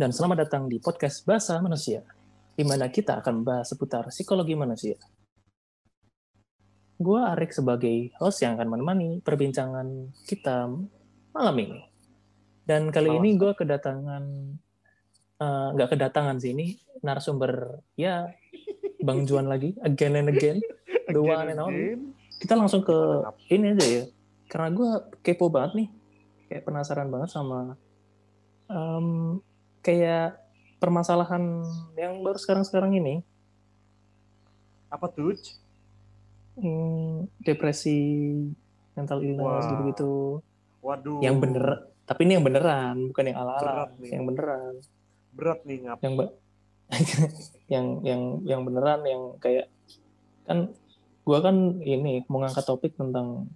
dan selamat datang di podcast Bahasa Manusia, di mana kita akan membahas seputar psikologi manusia. Gua Arik sebagai host yang akan menemani perbincangan kita malam ini. Dan kali ini gue kedatangan, eh, nggak uh, kedatangan sih, ini narasumber ya Bang Juan lagi, again and again, the one and only. Kita langsung ke ini aja ya, karena gue kepo banget nih, kayak penasaran banget sama um, kayak permasalahan yang baru sekarang-sekarang ini. Apa tuh? Hmm, depresi, mental illness gitu-gitu. Waduh. Yang bener, tapi ini yang beneran, bukan yang ala-ala. Yang beneran. Berat nih ngap. Yang yang yang yang beneran yang kayak kan gua kan ini mau ngangkat topik tentang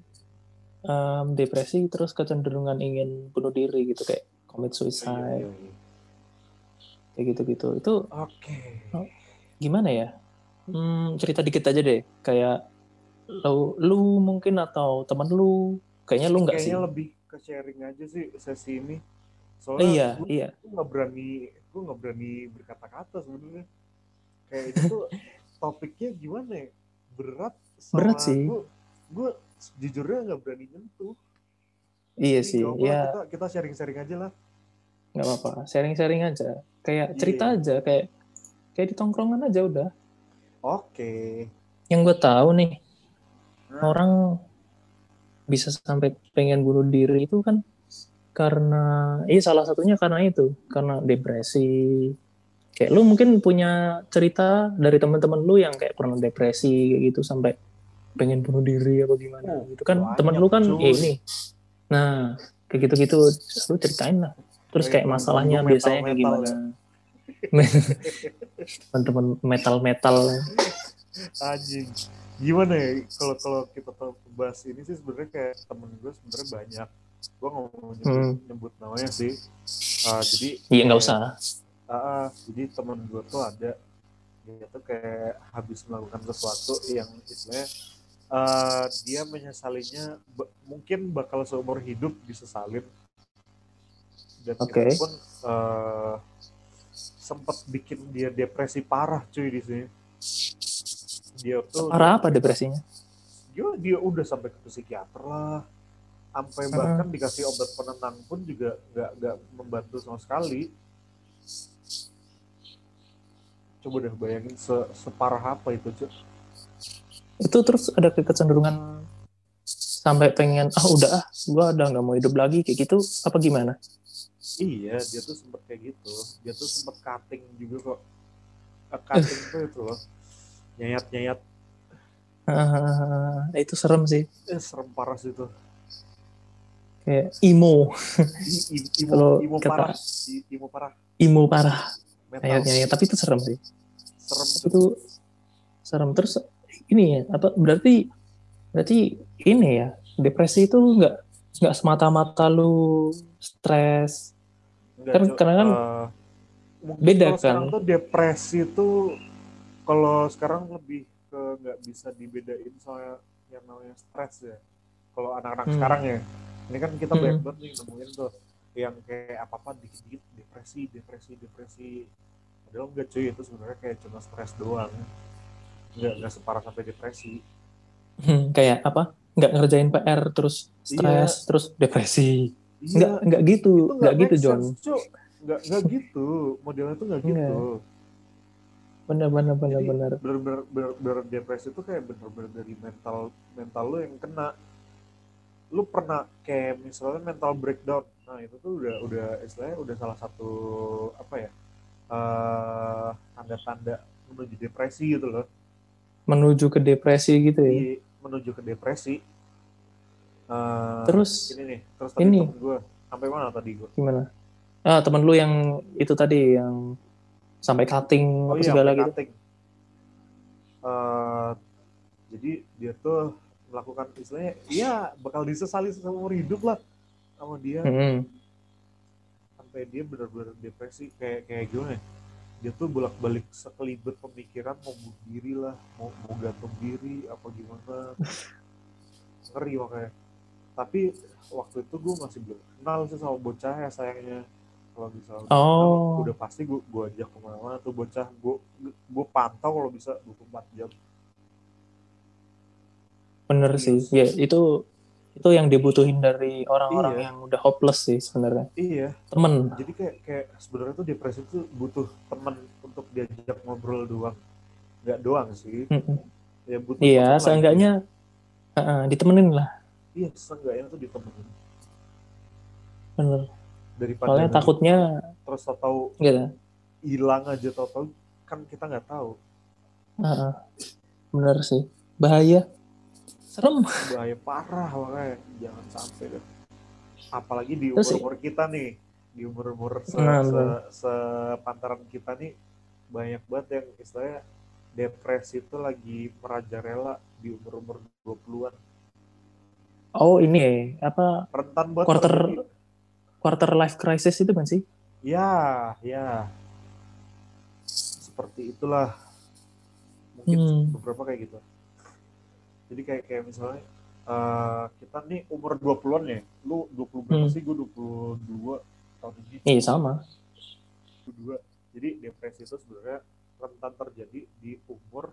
um, depresi terus kecenderungan ingin bunuh diri gitu kayak commit suicide. Iya, iya, iya. Kayak gitu-gitu. Itu Oke. Okay. Oh, gimana ya? Hmm, cerita dikit aja deh. Kayak lu, lu mungkin atau teman lu kayaknya lu nggak sih? Kayaknya lebih ke sharing aja sih sesi ini. Soalnya iya, gue, iya. Gue nggak berani, gue nggak berani berkata-kata sebenarnya. Kayak itu topiknya gimana ya? Berat. Berat sih. Gue, gue jujurnya nggak berani nyentuh. Iya Jadi, sih. Ya. Kita, kita sharing-sharing aja lah. Nggak apa-apa. Sharing-sharing aja. Kayak yeah. cerita aja. Kayak kayak di tongkrongan aja udah. Oke. Okay. Yang gue tahu nih, hmm. orang bisa sampai pengen bunuh diri itu kan karena iya salah satunya karena itu karena depresi kayak lu mungkin punya cerita dari teman-teman lu yang kayak pernah depresi kayak gitu sampai pengen bunuh diri apa gimana oh, gitu kan teman lu kan ya ini nah kayak gitu-gitu lu ceritain lah terus kayak masalahnya biasanya kayak gimana ya. teman-teman metal-metal. Anjing. Gimana ya kalau kalau kita bahas ini sih sebenarnya kayak temen gue sebenarnya banyak. Gue nggak mau nyebut, hmm. nyebut namanya sih. Uh, jadi iya nggak usah. Uh, uh, jadi temen gue tuh ada. Dia tuh kayak habis melakukan sesuatu yang istilahnya uh, dia menyesalinya mungkin bakal seumur hidup disesalin dan okay. itu pun uh, sempat bikin dia depresi parah cuy di sini. Dia tuh parah apa depresinya? Dia dia udah sampai ke psikiater lah. Sampai uh. bahkan dikasih obat penenang pun juga nggak nggak membantu sama sekali. Coba deh bayangin se separah apa itu cuy. Itu terus ada kecenderungan sampai pengen ah udah ah gua udah nggak mau hidup lagi kayak gitu apa gimana iya dia tuh sempet kayak gitu. Dia tuh sempet cutting juga kok. Uh, cutting tuh itu loh. Nyayat nyayat uh, itu serem sih. Eh, serem parah sih itu. Kayak imo imo kalau imo kata, parah. Imo parah. Imo parah. Nyayat nyayat tapi itu serem sih. Serem. Itu serem. Terus ini ya apa berarti berarti ini ya depresi itu nggak nggak semata-mata lu stres kan karena kan uh, beda kan? tuh depresi itu kalau sekarang lebih ke nggak bisa dibedain soal yang namanya stres ya. Kalau anak-anak hmm. sekarang ya ini kan kita hmm. banyak banget nih nemuin tuh yang kayak apa apa dikit-dikit depresi depresi depresi. Padahal enggak cuy itu sebenarnya kayak cuma stres doang. Nggak nggak separah sampai depresi. Hmm, kayak apa? Nggak ngerjain PR terus stres iya. terus depresi iya. nggak nggak gitu. nggak gitu John nggak nggak gitu. Modelnya tuh nggak gitu. Benar benar benar benar. benar benar benar depresi itu kayak benar benar dari mental mental lo yang kena. Lu pernah kayak misalnya mental breakdown. Nah itu tuh udah udah istilahnya udah salah satu apa ya uh, tanda-tanda menuju depresi gitu loh. Menuju ke depresi gitu ya? Iya, menuju ke depresi uh, terus ini nih terus tadi ini gue sampai mana tadi gue gimana ah teman lu yang itu tadi yang sampai cutting oh, apa iya, segala gitu. Cutting. Uh, jadi dia tuh melakukan istilahnya, iya bakal disesali seumur hidup lah sama dia. Mm -hmm. Sampai dia benar-benar depresi kayak kayak gimana? Ya? Dia tuh bolak-balik sekelibet pemikiran mau bunuh diri lah, mau mau gantung diri apa gimana. Ngeri makanya. Tapi waktu itu gue masih belum kenal sih sama bocah ya sayangnya kalau misalnya Oh. udah pasti gue gue ajak ke mana-mana tuh bocah gue gue pantau kalau bisa 24 jam Bener sih. Ya, itu itu yang dibutuhin dari orang-orang Iya. yang udah hopeless sih sebenarnya. iya Temen. jadi kayak kayak sebenarnya tuh depresi tuh butuh teman untuk diajak ngobrol doang nggak doang sih Mm-mm. ya butuh Iya, lagi. seenggaknya uh-uh, ditemenin lah. Iya seenggaknya tuh ditemenin Bener. daripada Soalnya nanti takutnya terus tahu gitu. hilang aja tau tahu kan kita nggak tahu Uh-uh. Bener sih. Bahaya. Serem. bahaya parah makanya jangan sampai deh apalagi di umur umur kita nih di umur umur se, Nah, se, sepantaran kita nih banyak banget yang istilahnya depresi itu lagi merajalela di umur umur 20-an Oh, ini ya, apa rentan banget Quarter- terjadi. quarter life crisis itu kan sih? ya ya seperti itulah mungkin Hmm. beberapa kayak gitu jadi kayak kayak misalnya eh, kita nih umur 20-an ya lu 20 berapa Hmm. sih gue 22 tahun ini Iya sama. 22 jadi depresi itu sebenarnya rentan terjadi di umur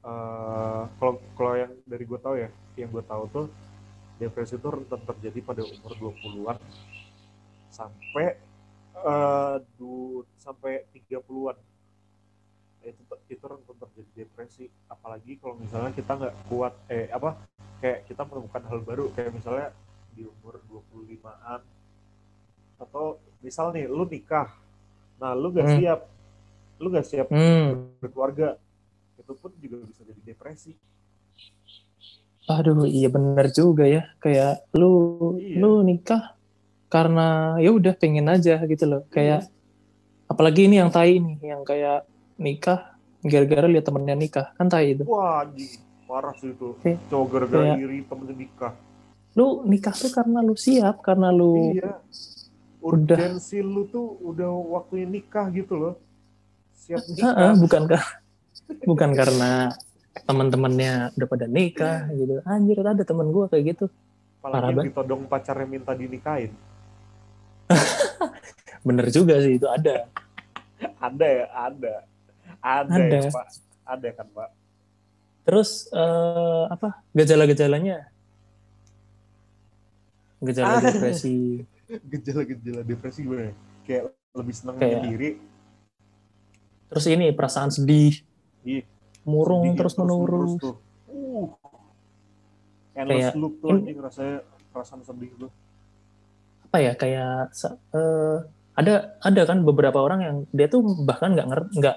eh, kalau kalau yang dari gue tahu ya yang gue tahu tuh depresi itu rentan terjadi pada umur 20-an sampai eh du, sampai 30-an itu itu rentan terjadi depresi. Apalagi kalau misalnya kita nggak kuat eh apa kayak kita menemukan hal baru kayak misalnya di umur 25-an atau misal nih lu nikah. Nah lu nggak Hmm. siap. Lu nggak siap Hmm. berkeluarga. Itu pun juga bisa jadi depresi Aduh, iya bener juga ya. Kayak lu Iya. lu nikah karena ya udah pengen aja gitu loh. Kayak apalagi ini yang tai nih, yang kayak nikah gara-gara lihat temennya nikah. Kan tai itu. wah parah sih itu Kayak- cowok gara-gara iri temennya nikah Lu nikah tuh karena lu siap, karena lu iya udah- urgensi lu tuh udah waktunya nikah gitu loh siap nikah bukan kar- bukan karena teman-temannya udah pada nikah gitu. Anjir, ada temen gua kayak gitu. parah apalagi banget. ditodong pacarnya minta dinikahin Bener juga sih itu ada. ada ya ada ada, Ada. ya pak ada kan pak Terus eh, apa gejala-gejalanya? Gejala Ah. depresi. gejala-gejala depresi gimana ya? kayak lebih seneng Kayak- sendiri Terus ini perasaan sedih, Ih, murung sedih terus menerus. tuh. Uh. Endless Kayak- loop tuh in- anjing rasanya perasaan sedih tuh. Apa ya kayak eh, ada ada kan beberapa orang yang dia tuh bahkan nggak nggak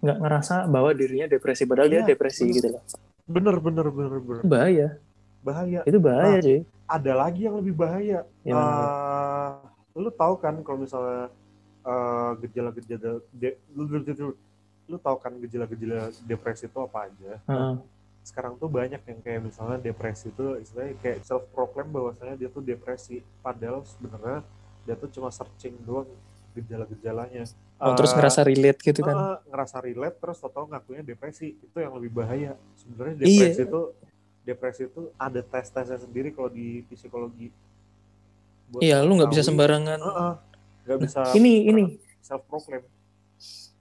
nggak ngerasa bahwa dirinya depresi padahal dia Iya, depresi bener. gitu loh. Bener bener bener bener. Bahaya. Bahaya. Itu bahaya Nah, cuy. Ada lagi yang lebih bahaya. Gimana, Eh, lu tahu kan kalau misalnya eh, gejala-gejala lu, lu, tahu kan gejala-gejala depresi itu apa aja? Heeh. Sekarang tuh banyak yang kayak misalnya depresi itu istilahnya kayak self proclaim bahwasanya dia tuh depresi padahal sebenarnya dia tuh cuma searching doang gejala-gejalanya. Oh, terus Eh, ngerasa relate gitu kan. Eh, ngerasa relate terus tau ngakunya depresi itu yang lebih bahaya sebenarnya Iya. depresi itu depresi itu ada tes tesnya sendiri kalau di psikologi Buat Iya, lu nggak bisa sembarangan. Heeh, nggak bisa Ini ini self proclaim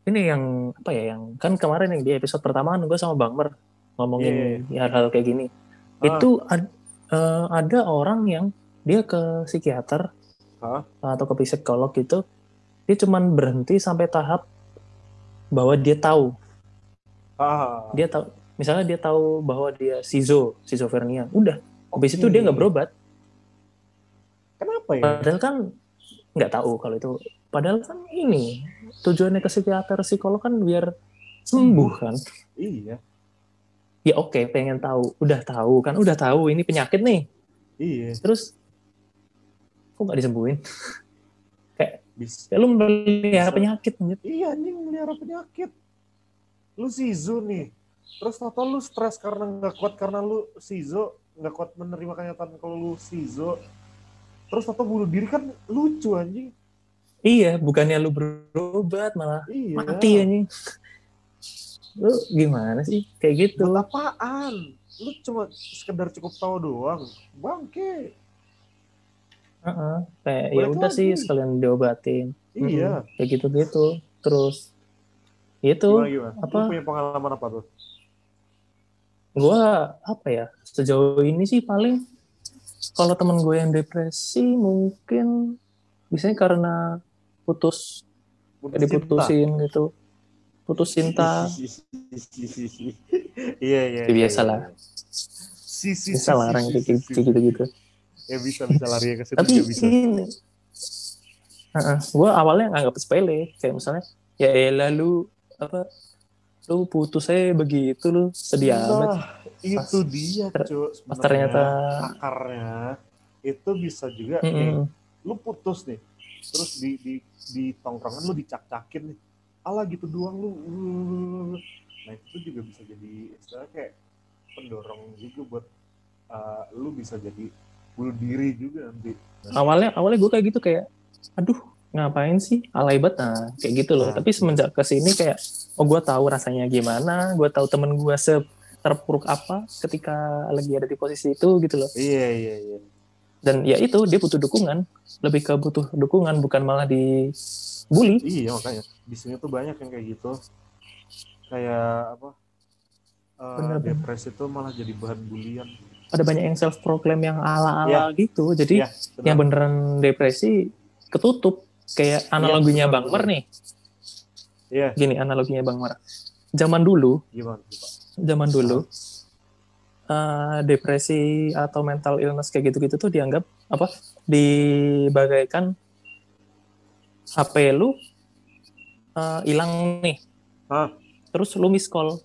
ini yang apa ya yang kan kemarin yang di episode pertama kan gue sama Bang Mer ngomongin ya hal-hal kayak gini. Ah. Itu ad- eh, ada orang yang dia ke psikiater Hah? atau ke psikolog gitu, dia cuman berhenti sampai tahap bahwa dia tahu, ah dia tahu, misalnya dia tahu bahwa dia sizo, schizophrenia, udah. Habis itu dia nggak berobat. kenapa ya Padahal kan nggak tahu kalau itu. Padahal kan ini tujuannya ke psikiater, psikolog kan biar sembuh kan. iya. Ya oke, pengen tahu, udah tahu kan, udah tahu ini penyakit nih. iya. Terus kok nggak disembuhin? bisa. Ya lu melihara penyakit anjir. iya anjing melihara penyakit. Lu sizo nih. Terus tau lu stres karena nggak kuat karena lu sizo nggak kuat menerima kenyataan kalau lu sizo terus tau bunuh diri kan lucu anjing Iya, bukannya lu berobat malah iya mati anjing. Lu gimana sih kayak gitu? buat apaan lu cuma sekedar cukup tahu doang bangke Heeh. Kayak ya udah sih sekalian diobatin. Iya. Hmm, kayak gitu-gitu. Terus itu Gimana gimana? apa? Lu punya pengalaman apa tuh? gua apa ya sejauh ini sih paling kalau temen gue yang depresi mungkin biasanya karena putus Putus diputusin gitu putus cinta Iya iya. Ya, biasa lah. Si si bisa lah orang kayak gitu gitu gitu Ya bisa bisa lari ke situ tapi bisa. ini gue awalnya nganggap sepele kayak misalnya ya elah lu apa lu putus saya begitu lu sedih amat Nah, itu dia ter- cuy. pas ternyata akarnya itu bisa juga Mm-mm. nih lu putus nih terus di di di tongkrongan lu dicak-cakin nih. Ala gitu doang lu. Nah itu juga bisa jadi istilahnya kayak pendorong juga buat uh, lu bisa jadi bunuh diri juga nanti. Awalnya awalnya gue kayak gitu kayak aduh ngapain sih? Alay banget. Nah kayak gitu loh. Nah. tapi semenjak ke sini kayak oh gue tahu rasanya gimana gue tahu temen gue se terpuruk apa ketika lagi ada di posisi itu gitu loh. Iya iya iya dan ya itu dia butuh dukungan. Lebih ke butuh dukungan bukan malah dibully. Iya makanya. Di sini tuh banyak yang kayak gitu. Kayak apa? Uh, Bener, bener. depresi tuh malah jadi bahan bulian. Ada banyak yang self proclaim yang ala-ala gitu. Jadi Iya, benar. yang beneran depresi ketutup. Kayak analoginya betul, Bang Mer nih. Iya. Gini analoginya Bang Mer zaman dulu gimana pak? zaman dulu eh, depresi atau mental illness kayak gitu-gitu tuh dianggap apa dibagaikan HP lu eh, hilang nih. Hah? terus lu miss call.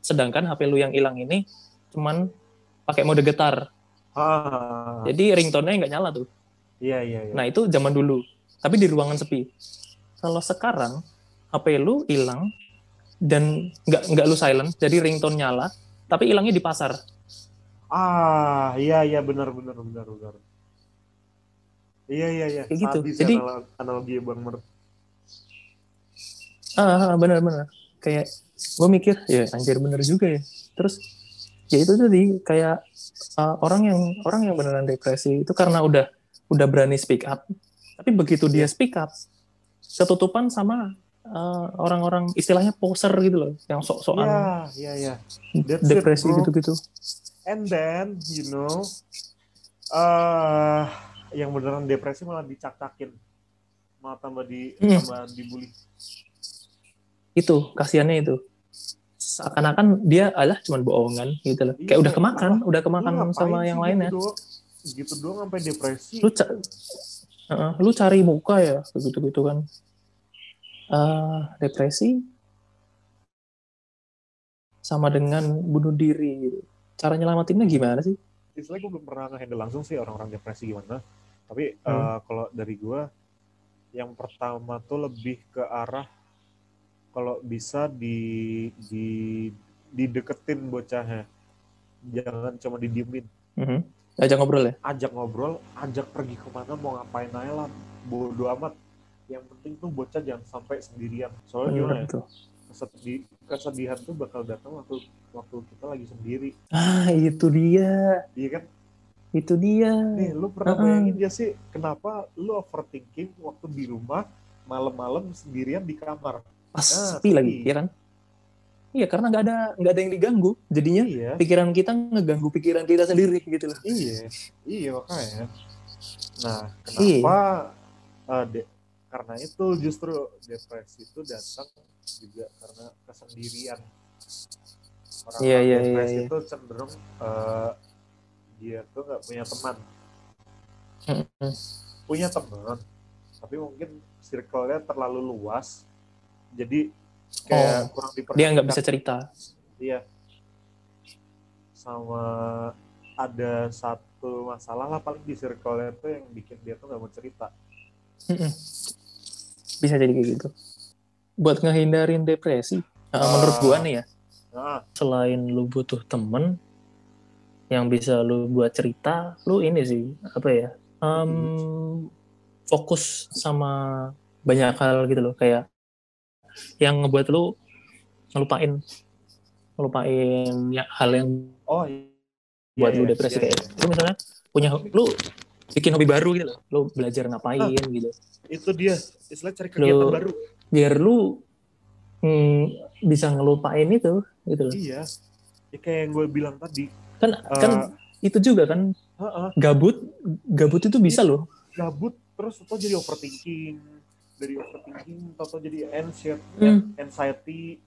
Sedangkan HP lu yang hilang ini cuman pakai mode getar. Ah. Jadi ringtone-nya nggak nyala tuh. Iya iya iya. Nah itu zaman dulu, tapi di ruangan sepi. Kalau sekarang HP lu hilang dan nggak nggak lu silent, jadi ringtone nyala, tapi hilangnya di pasar. Ah, iya iya benar benar benar benar. Iya iya iya. Kayak gitu. Jadi- analo- analogi Bang Mer. Ah benar-benar kayak gue mikir ya anjir bener juga ya. Terus ya itu tadi kayak uh, orang yang orang yang beneran depresi itu karena udah udah berani speak up, tapi begitu dia speak up ketutupan sama uh, orang-orang istilahnya poser gitu loh, yang sok-sokan Iya iya iya. Depresi gitu-gitu. And then you know, eh yang beneran depresi malah dicak-cakin, malah tambah di Hmm. tambah dibully. itu kasihannya itu seakan-akan dia alah cuman bohongan gitu loh Iya, kayak udah kemakan udah Lu kemakan sama yang gitu lainnya doang? Gitu doang sampai depresi. lu ca Heeh, lu cari muka ya begitu gitu kan Eh, depresi sama dengan bunuh diri gitu cara nyelamatinnya gimana sih istilahnya gue belum pernah nge-handle langsung sih orang-orang depresi gimana. Tapi Hmm. eh, kalau dari gue, yang pertama tuh lebih ke arah kalau bisa di di dideketin bocahnya, jangan cuma didiemin. Mhm. ajak ngobrol ya Ajak ngobrol, ajak pergi ke mana mau ngapain aja lah, bodo amat. Yang penting tuh bocah jangan sampai sendirian. Soalnya gimana bener ya, tuh kesedi- kesedihan tuh bakal datang waktu waktu kita lagi sendiri. ah itu dia Iya kan? itu dia Nih, lu pernah Heeh. bayangin gak sih kenapa lu overthinking waktu di rumah malam-malam sendirian di kamar? pas Ah, sepi lagi sepi. ya kan iya karena nggak ada nggak ada yang diganggu jadinya Iya, pikiran kita ngeganggu pikiran kita sendiri gitu loh iya, iya makanya. Nah, Iya. kenapa? eh, de- karena itu justru depresi itu datang juga karena kesendirian. Orang Iya, iya, depresi iya, iya. itu cenderung eh, dia tuh nggak punya teman. Punya teman tapi mungkin circle-nya terlalu luas jadi kayak Oh, kurang dia diperhatikan nggak bisa cerita iya sama ada satu masalah lah paling di circle-nya tuh yang bikin dia tuh nggak mau cerita Mm-mm. bisa jadi kayak gitu buat ngehindarin depresi uh, Ah. menurut gua nih ya nah selain lu butuh temen yang bisa lu buat cerita lu ini sih apa ya em, fokus sama banyak hal gitu loh kayak yang ngebuat lu ngelupain ngelupain ya hal yang oh iya buat Iya, lu iya, depresi iya, kayak iya. lu misalnya punya lu bikin hobi baru gitu loh. Lo belajar ngapain gitu. Itu dia, istilah cari kegiatan Lu- baru. biar lu mm, bisa ngelupain itu gitu loh. Iya. Ya kayak yang gue bilang tadi. kan eh, kan itu juga kan. heeh, gabut gabut itu bisa loh. Gabut terus atau jadi overthinking. Dari overthinking atau jadi anxiety, Hmm. anxiety.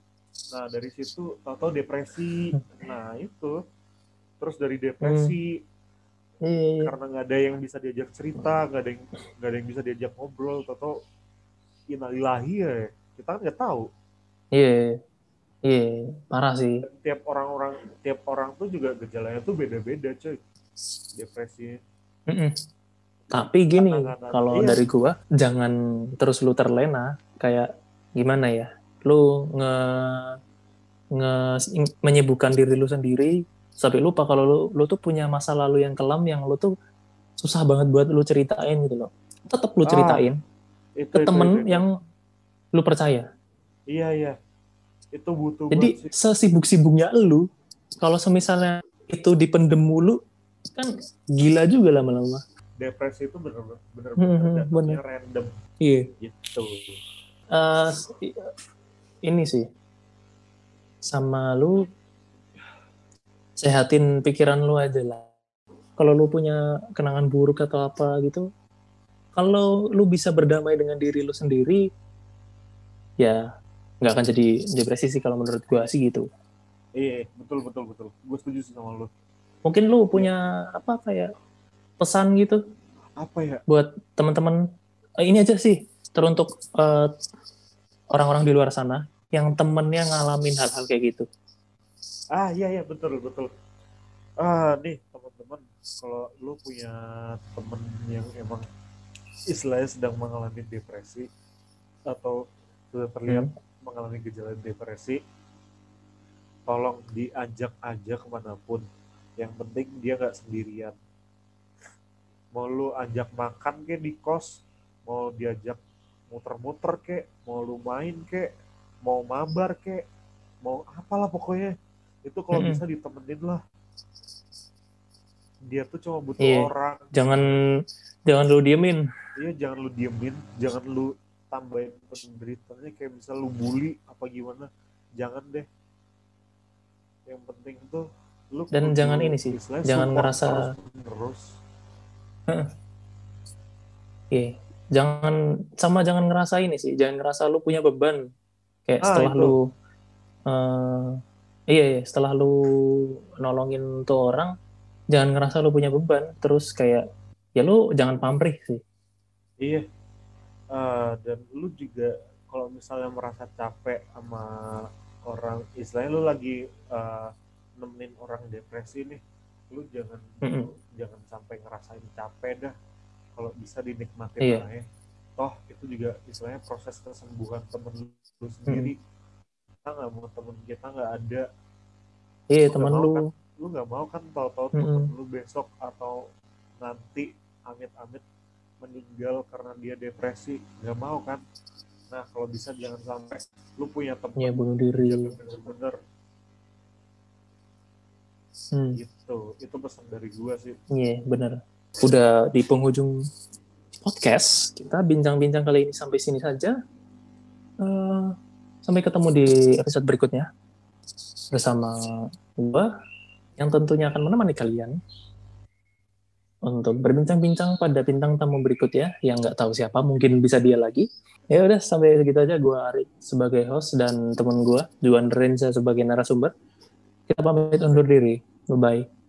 Nah dari situ atau depresi. Nah itu. Terus dari depresi iya. Karena nggak ada yang bisa diajak cerita nggak ada yang nggak ada yang bisa diajak ngobrol atau inalilahi ya. Kita kan nggak tahu. Iya. Iya parah sih. Tiap orang-orang tiap orang tuh juga gejalanya tuh beda-beda cuy depresi. Mm-mm. Tapi gini, kalau Iya. dari gua jangan terus lu terlena. Kayak gimana ya? Lu nge nge menyibukkan diri lu sendiri sampai lupa kalau lu lu tuh punya masa lalu yang kelam yang lu tuh susah banget buat lu ceritain gitu loh. Tetap lu Ah, ceritain itu, ke itu, temen itu, itu. yang lu percaya. iya iya itu butuh Jadi sesibuk-sibuknya lu kalau semisalnya itu dipendem mulu kan gila juga lama-lama. depresi itu bener-bener bener Hmm, hmm, bener bener. random Iya. gitu i- ini sih sama lu sehatin pikiran lu aja lah. Kalau lu punya kenangan buruk atau apa gitu kalau lu bisa berdamai dengan diri lu sendiri ya nggak akan jadi depresi sih kalau menurut gua sih gitu. Iya betul betul betul. Gue setuju sih sama lu. Mungkin lu punya apa kayak pesan gitu apa ya? buat teman-teman? Eh, ini aja sih teruntuk eh, orang-orang di luar sana yang temennya ngalamin hal-hal kayak gitu ah iya iya betul betul. Ah nih teman-teman kalau lu punya temen yang emang istilahnya sedang mengalami depresi atau sudah terlihat mengalami gejala depresi tolong diajak aja ke mana pun yang penting dia nggak sendirian. Mau lu ajak makan ke di kos mau diajak muter-muter kek mau lu main kek mau mabar kek mau apalah pokoknya itu kalau Mm-mm. bisa ditemenin lah. Dia tuh cuma butuh Iya. orang. jangan jangan lu diemin. Iya jangan lu diemin. Jangan lu tambahin penderitanya kayak misal lu bully apa gimana. Jangan deh. Yang penting tuh lu Dan jangan ini sih, jangan ngerasa- terus Iya. jangan sama jangan ngerasa ini sih. Jangan ngerasa lu punya beban. Kayak Ah, setelah itu. lu eh, iya, iya setelah lu nolongin tuh orang jangan ngerasa lu punya beban terus kayak ya lu jangan pamrih sih Iya. Eh, dan lu juga kalau misalnya merasa capek sama orang, istilahnya lu lagi eh, nemenin orang depresi nih, lu jangan Mm-mm. jangan sampai ngerasain capek dah. Kalau bisa dinikmatin Iya. aja. Toh itu juga istilahnya proses kesembuhan temen lu, lu sendiri. Kita nggak mau temen kita nggak ada, iya nggak mau lu kan? lu nggak mau kan tahu-tahu Mm-mm. temen lu besok atau nanti amit-amit meninggal karena dia depresi nggak mau kan nah kalau bisa jangan sampai lu punya teman ya bunuh diri bener-bener hmm. gitu itu pesan dari gua sih Iya, bener. Udah di penghujung podcast, kita bincang-bincang kali ini sampai sini saja. Eh, sampai ketemu di episode berikutnya bersama gua yang tentunya akan menemani kalian untuk berbincang-bincang pada bintang tamu berikutnya yang nggak tahu siapa, mungkin bisa dia lagi. Ya udah sampai segitu aja. Gua Ari sebagai host dan teman gua Juan Renza sebagai narasumber. Kita pamit undur diri. Bye bye.